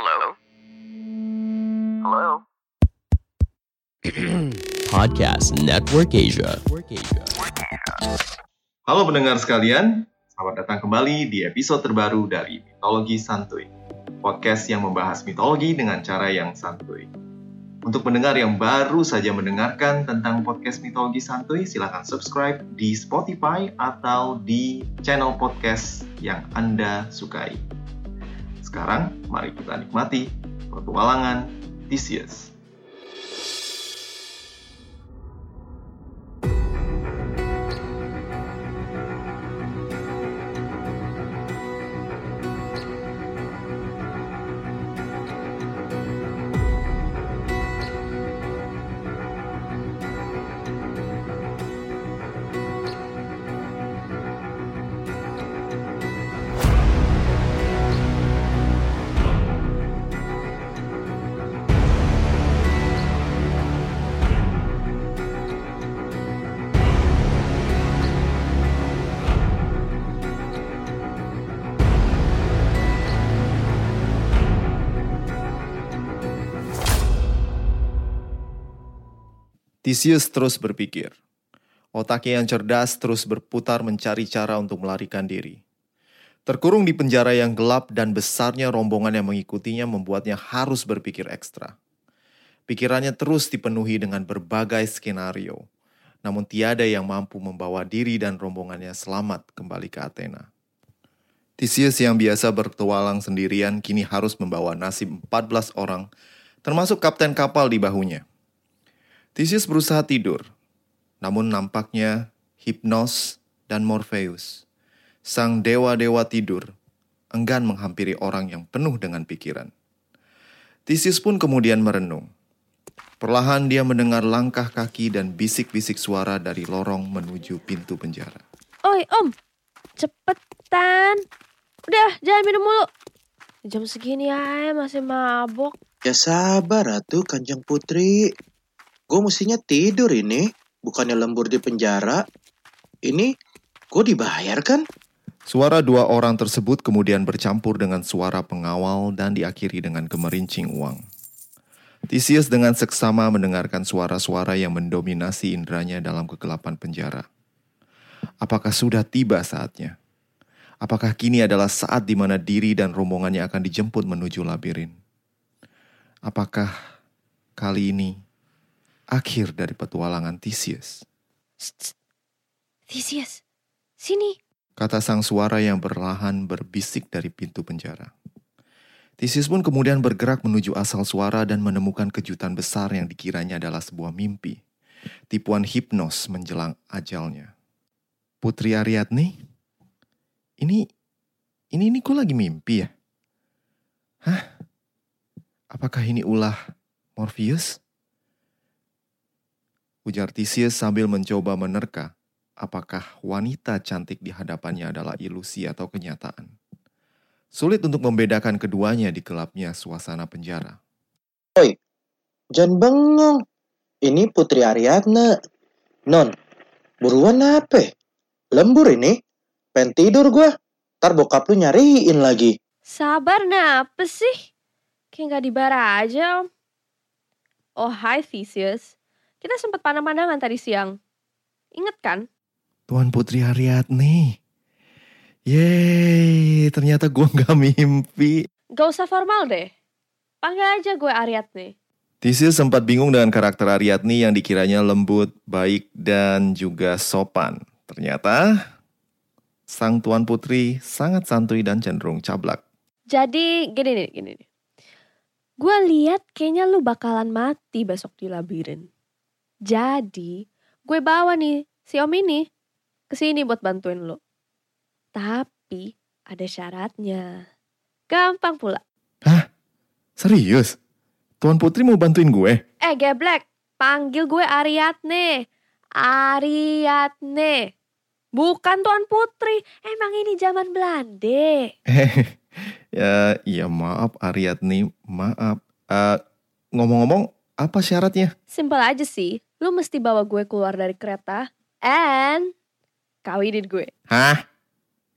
Hello? Hello? Podcast Network Asia. Halo pendengar sekalian, selamat datang kembali di episode terbaru dari Mitologi Santuy. Podcast yang membahas mitologi dengan cara yang santuy. Untuk pendengar yang baru saja mendengarkan tentang podcast Mitologi Santuy, silahkan subscribe di Spotify atau di channel podcast yang Anda sukai. Sekarang, mari kita nikmati petualangan Theseus. Theseus terus berpikir. Otaknya yang cerdas terus berputar mencari cara untuk melarikan diri. Terkurung di penjara yang gelap dan besarnya rombongan yang mengikutinya membuatnya harus berpikir ekstra. Pikirannya terus dipenuhi dengan berbagai skenario, namun tiada yang mampu membawa diri dan rombongannya selamat kembali ke Athena. Theseus yang biasa bertualang sendirian kini harus membawa nasib 14 orang, termasuk kapten kapal di bahunya. Theseus berusaha tidur, namun nampaknya Hypnos dan Morpheus, sang dewa-dewa tidur, enggan menghampiri orang yang penuh dengan pikiran. Theseus pun kemudian merenung. Perlahan dia mendengar langkah kaki dan bisik-bisik suara dari lorong menuju pintu penjara. Oi om, cepetan. Udah, jangan minum mulu. Jam segini aja masih mabok. Ya sabar atuh Kanjeng Putri. Gue mestinya tidur ini, bukannya lembur di penjara. Ini gue dibayar kan? Suara dua orang tersebut kemudian bercampur dengan suara pengawal dan diakhiri dengan gemerincing uang. Theseus dengan seksama mendengarkan suara-suara yang mendominasi indranya dalam kegelapan penjara. Apakah sudah tiba saatnya? Apakah kini adalah saat di mana diri dan rombongannya akan dijemput menuju labirin? Apakah kali ini akhir dari petualangan Theseus? Theseus, sini. Kata sang suara yang berlahan berbisik dari pintu penjara. Theseus pun kemudian bergerak menuju asal suara dan menemukan kejutan besar yang dikiranya adalah sebuah mimpi. Tipuan hipnos menjelang ajalnya. Putri Ariadne? Ini, ini, ini kok lagi mimpi ya? Hah? Apakah ini ulah Morpheus? Ujar Theseus sambil mencoba menerka apakah wanita cantik di hadapannya adalah ilusi atau kenyataan. Sulit untuk membedakan keduanya di gelapnya suasana penjara. Oi, jangan bengong. Ini Putri Ariadne. Non, buruan apa? Lembur ini? Pengen tidur gue. Ntar bokap lu nyariin lagi. Sabar apa sih? Kayak nggak di bar aja om. Oh hai Theseus. Kita sempat pandang-pandangan tadi siang. Ingat kan? Tuan Putri Ariadne. Yeay, ternyata gue gak mimpi. Gak usah formal deh. Panggil aja gue Ariadne. Theseus sempat bingung dengan karakter Ariadne yang dikiranya lembut, baik, dan juga sopan. Ternyata, sang Tuan Putri sangat santuy dan cenderung cablak. Jadi gini nih, gini nih. Gue lihat kayaknya lu bakalan mati besok di labirin. Jadi gue bawa nih si om ini ke sini buat bantuin lu. Tapi ada syaratnya. Gampang pula. Hah? Serius? Tuan Putri mau bantuin gue? Eh geblek, panggil gue Ariadne. Ariadne. Bukan Tuan Putri, emang ini zaman Belanda. ya, iya maaf Ariadne, maaf. Eh, ngomong-ngomong, apa syaratnya? Simpel aja sih, lu mesti bawa gue keluar dari kereta and kawinin gue. Hah?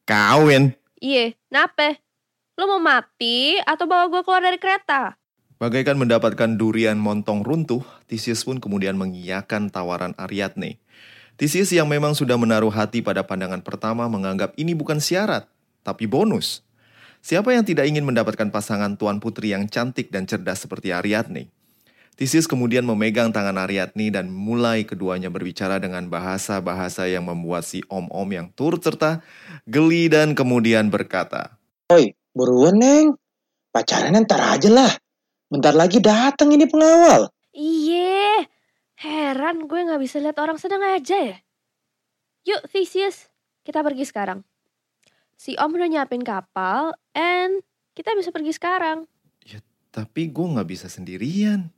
Kawin? Iya, nape? Lu mau mati atau bawa gue keluar dari kereta? Bagaikan mendapatkan durian montong runtuh, Theseus pun kemudian mengiyakan tawaran Ariadne. Theseus yang memang sudah menaruh hati pada pandangan pertama menganggap ini bukan syarat, tapi bonus. Siapa yang tidak ingin mendapatkan pasangan tuan putri yang cantik dan cerdas seperti Ariadne? Theseus kemudian memegang tangan Ariadne dan mulai keduanya berbicara dengan bahasa-bahasa yang membuat si om-om yang turut serta geli dan kemudian berkata, Oi, buruan neng. Pacaran ntar aja lah. Bentar lagi datang ini pengawal. Iye, heran gue nggak bisa lihat orang sedang aja ya. Yuk Theseus, kita pergi sekarang. Si Om udah nyiapin kapal, and kita bisa pergi sekarang. tapi gue nggak bisa sendirian.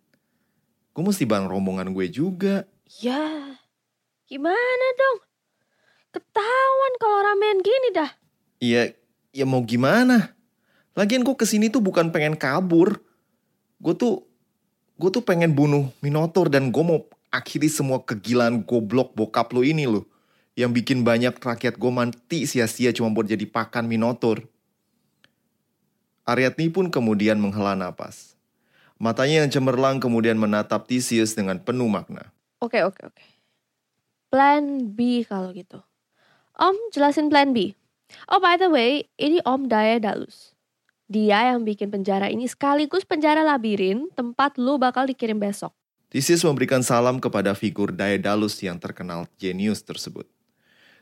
Gue mesti bareng rombongan gue juga. Ya, gimana dong? Ketahuan kalau ramean gini dah. Ya, ya mau gimana? Lagian gue ke sini tuh bukan pengen kabur. Gue tuh, gue tuh pengen bunuh Minotaur dan gue mau akhiri semua kegilaan goblok bokap lo ini loh. Yang bikin banyak rakyat gue mati sia-sia cuma buat jadi pakan Minotaur. Ariadne pun kemudian menghela napas. Matanya yang cemerlang kemudian menatap Theseus dengan penuh makna. Oke, oke, oke. Plan B kalau gitu. Om, jelasin plan B. Oh, by the way, ini Om Daedalus. Dia yang bikin penjara ini sekaligus penjara labirin tempat lu bakal dikirim besok. Theseus memberikan salam kepada figur Daedalus yang terkenal jenius tersebut.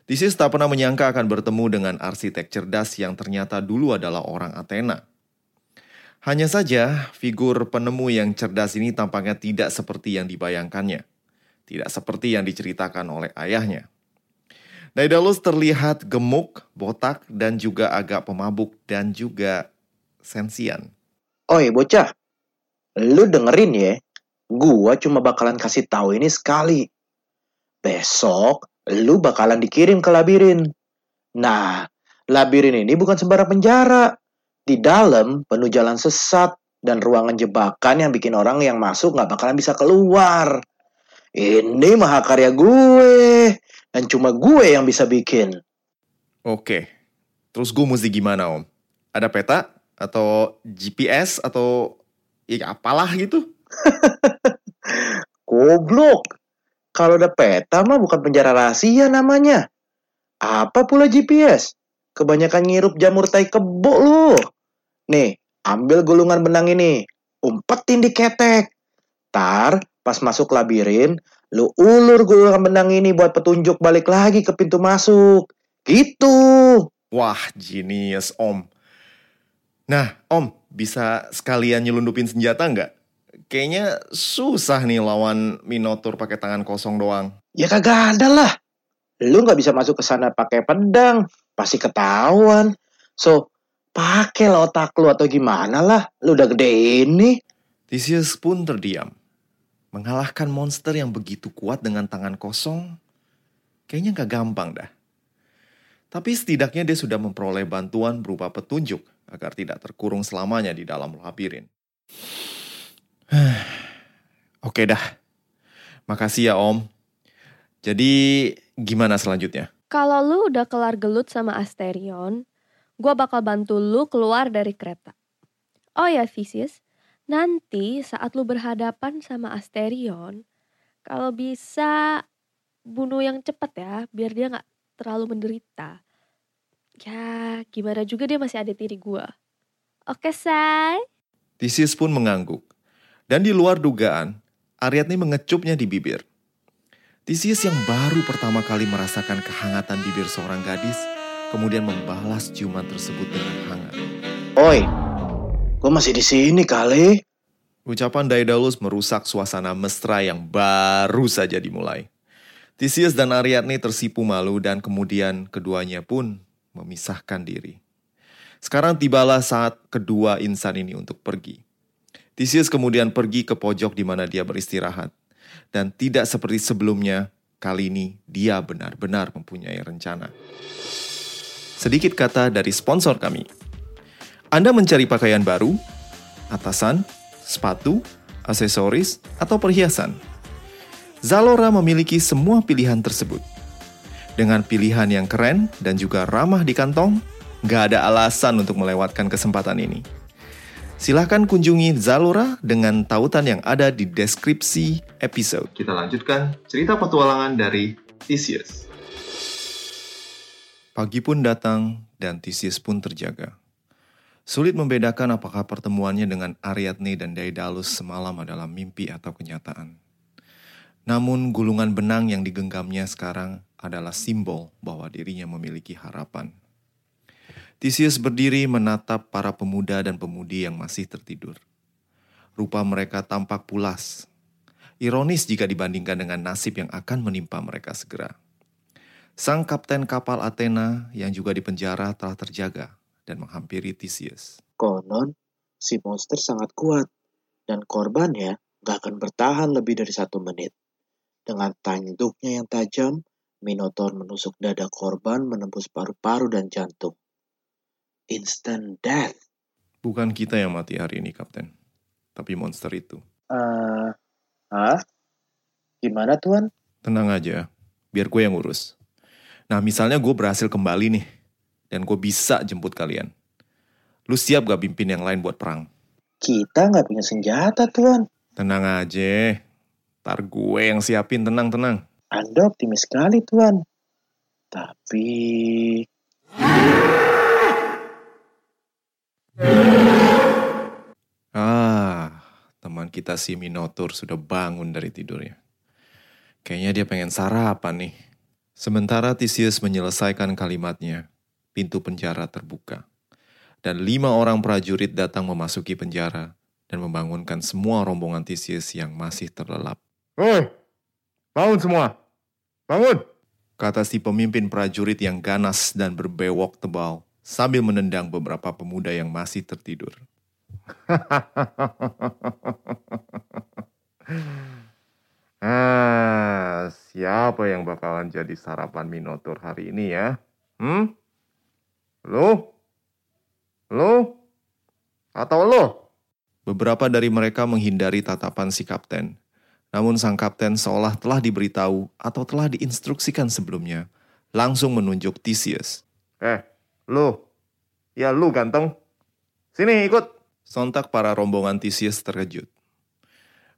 Theseus tak pernah menyangka akan bertemu dengan arsitek cerdas yang ternyata dulu adalah orang Athena. Hanya saja, figur penemu yang cerdas ini tampaknya tidak seperti yang dibayangkannya. Tidak seperti yang diceritakan oleh ayahnya. Daedalus terlihat gemuk, botak, dan juga agak pemabuk dan juga sensian. Oi bocah, lu dengerin ya. Gua cuma bakalan kasih tahu ini sekali. Besok lu bakalan dikirim ke labirin. Nah, labirin ini bukan sembarang penjara. Di dalam penuh jalan sesat dan ruangan jebakan yang bikin orang yang masuk nggak bakalan bisa keluar. Ini mahakarya gue dan cuma gue yang bisa bikin. Oke, terus gue mesti gimana om? Ada peta? Atau GPS? Atau ya apalah gitu? Goblok. Kalau ada peta mah bukan penjara rahasia namanya. Apa pula GPS? Kebanyakan ngirup jamur tai kebo lu. Nih, ambil gulungan benang ini. Umpetin di ketek. Tar, pas masuk labirin, lu ulur gulungan benang ini buat petunjuk balik lagi ke pintu masuk. Gitu. Wah, genius om. Nah, om, bisa sekalian nyelundupin senjata nggak? Kayaknya susah nih lawan Minotaur pakai tangan kosong doang. Ya kagak ada lah. Lu nggak bisa masuk ke sana pakai pedang, pasti ketahuan. So, pakai lah otak lu atau gimana lah. Lu udah gede ini. Theseus pun terdiam. Mengalahkan monster yang begitu kuat dengan tangan kosong, kayaknya nggak gampang dah. Tapi setidaknya dia sudah memperoleh bantuan berupa petunjuk agar tidak terkurung selamanya di dalam labirin. Oke dah. Makasih ya Om. Jadi gimana selanjutnya? Kalau lu udah kelar gelut sama Asterion, gua bakal bantu lu keluar dari kereta. Oh ya Theseus, nanti saat lu berhadapan sama Asterion, kalau bisa bunuh yang cepet ya, biar dia nggak terlalu menderita. Ya, gimana juga dia masih ada tiri gua. Oke, say. Theseus pun mengangguk. Dan di luar dugaan, Ariadne mengecupnya di bibir. Theseus yang baru pertama kali merasakan kehangatan bibir seorang gadis, kemudian membalas ciuman tersebut dengan hangat. Oi, gua masih di sini kali. Ucapan Daedalus merusak suasana mesra yang baru saja dimulai. Theseus dan Ariadne tersipu malu dan kemudian keduanya pun memisahkan diri. Sekarang tibalah saat kedua insan ini untuk pergi. Theseus kemudian pergi ke pojok di mana dia beristirahat. Dan tidak seperti sebelumnya, kali ini dia benar-benar mempunyai rencana. Sedikit kata dari sponsor kami. Anda mencari pakaian baru, atasan, sepatu, aksesoris, atau perhiasan. Zalora memiliki semua pilihan tersebut. Dengan pilihan yang keren dan juga ramah di kantong, Gak ada alasan untuk melewatkan kesempatan ini. Silahkan kunjungi Zalora dengan tautan yang ada di deskripsi episode. Kita lanjutkan cerita petualangan dari Theseus. Pagi pun datang dan Theseus pun terjaga. Sulit membedakan apakah pertemuannya dengan Ariadne dan Daedalus semalam adalah mimpi atau kenyataan. Namun gulungan benang yang digenggamnya sekarang adalah simbol bahwa dirinya memiliki harapan. Theseus berdiri menatap para pemuda dan pemudi yang masih tertidur. Rupa mereka tampak pulas. Ironis jika dibandingkan dengan nasib yang akan menimpa mereka segera. Sang kapten kapal Athena yang juga dipenjara telah terjaga dan menghampiri Theseus. Konon, si monster sangat kuat. Dan korbannya gak akan bertahan lebih dari satu menit. Dengan tanduknya yang tajam, Minotaur menusuk dada korban menembus paru-paru dan jantung instant death. Bukan kita yang mati hari ini, Kapten. Tapi monster itu. Eh, hah? Gimana, Tuan? Tenang aja, biar gue yang urus. Nah, misalnya gue berhasil kembali nih, dan gue bisa jemput kalian. Lu siap gak pimpin yang lain buat perang? Kita nggak punya senjata, Tuan. Tenang aja, ntar gue yang siapin, tenang-tenang. Anda optimis sekali, Tuan. Tapi... Ah, teman kita si Minotaur sudah bangun dari tidurnya. Kayaknya dia pengen sarapan nih. Sementara Theseus menyelesaikan kalimatnya, pintu penjara terbuka. Dan lima orang prajurit datang memasuki penjara dan membangunkan semua rombongan Theseus yang masih terlelap. Hoi, bangun semua, bangun! Kata si pemimpin prajurit yang ganas dan berbewok tebal sambil menendang beberapa pemuda yang masih tertidur. siapa yang bakalan jadi sarapan Minotaur hari ini ya? Hmm? Lo? Lo? Atau lo? Beberapa dari mereka menghindari tatapan si kapten. Namun sang kapten seolah telah diberitahu atau telah diinstruksikan sebelumnya, langsung menunjuk Theseus. Eh, Lu, ya lu ganteng. Sini ikut. Sontak para rombongan Theseus terkejut.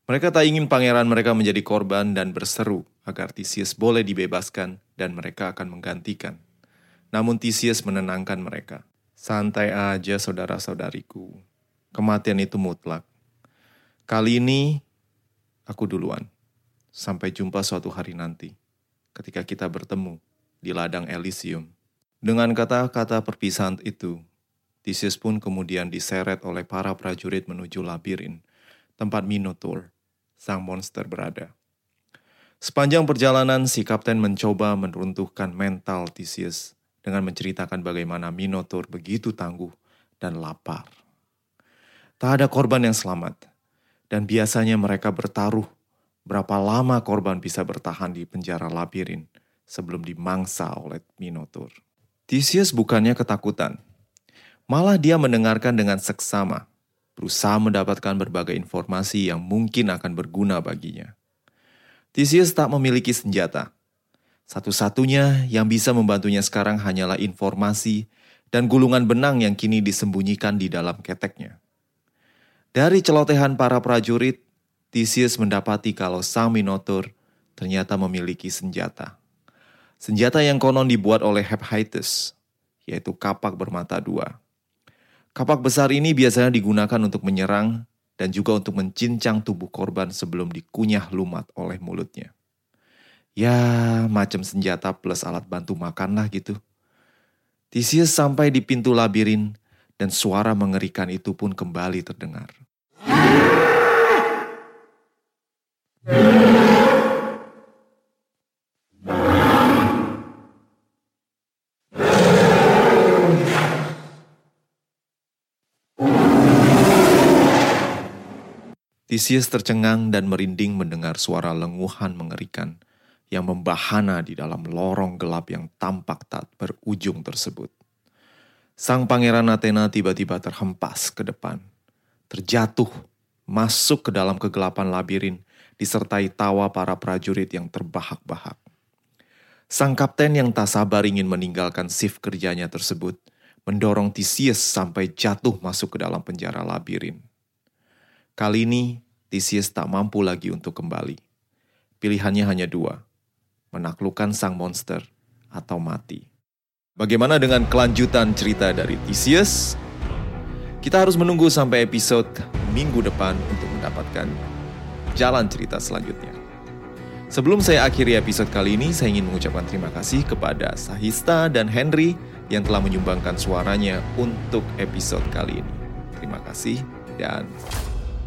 Mereka tak ingin pangeran mereka menjadi korban dan berseru agar Theseus boleh dibebaskan dan mereka akan menggantikan. Namun Theseus menenangkan mereka. Santai aja saudara-saudariku. Kematian itu mutlak. Kali ini aku duluan. Sampai jumpa suatu hari nanti ketika kita bertemu di ladang Elysium. Dengan kata-kata perpisahan itu, Theseus pun kemudian diseret oleh para prajurit menuju labirin, tempat Minotaur, sang monster berada. Sepanjang perjalanan, si kapten mencoba meruntuhkan mental Theseus dengan menceritakan bagaimana Minotaur begitu tangguh dan lapar. Tak ada korban yang selamat, dan biasanya mereka bertaruh berapa lama korban bisa bertahan di penjara labirin sebelum dimangsa oleh Minotaur. Theseus bukannya ketakutan. Malah dia mendengarkan dengan seksama, berusaha mendapatkan berbagai informasi yang mungkin akan berguna baginya. Theseus tak memiliki senjata. Satu-satunya yang bisa membantunya sekarang hanyalah informasi dan gulungan benang yang kini disembunyikan di dalam keteknya. Dari celotehan para prajurit, Theseus mendapati kalau sang Minotaur ternyata memiliki senjata. Senjata yang konon dibuat oleh Hephaestus, yaitu kapak bermata dua. Kapak besar ini biasanya digunakan untuk menyerang dan juga untuk mencincang tubuh korban sebelum dikunyah lumat oleh mulutnya. Ya, macam senjata plus alat bantu makan lah gitu. Theseus sampai di pintu labirin dan suara mengerikan itu pun kembali terdengar. Theseus tercengang dan merinding mendengar suara lenguhan mengerikan yang membahana di dalam lorong gelap yang tampak tak berujung tersebut. Sang pangeran Athena tiba-tiba terhempas ke depan, terjatuh, masuk ke dalam kegelapan labirin, disertai tawa para prajurit yang terbahak-bahak. Sang kapten yang tak sabar ingin meninggalkan shift kerjanya tersebut, mendorong Theseus sampai jatuh masuk ke dalam penjara labirin. Kali ini, Theseus tak mampu lagi untuk kembali. Pilihannya hanya dua, menaklukkan sang monster atau mati. Bagaimana dengan kelanjutan cerita dari Theseus? Kita harus menunggu sampai episode minggu depan untuk mendapatkan jalan cerita selanjutnya. Sebelum saya akhiri episode kali ini, saya ingin mengucapkan terima kasih kepada Sahista dan Henry yang telah menyumbangkan suaranya untuk episode kali ini. Terima kasih dan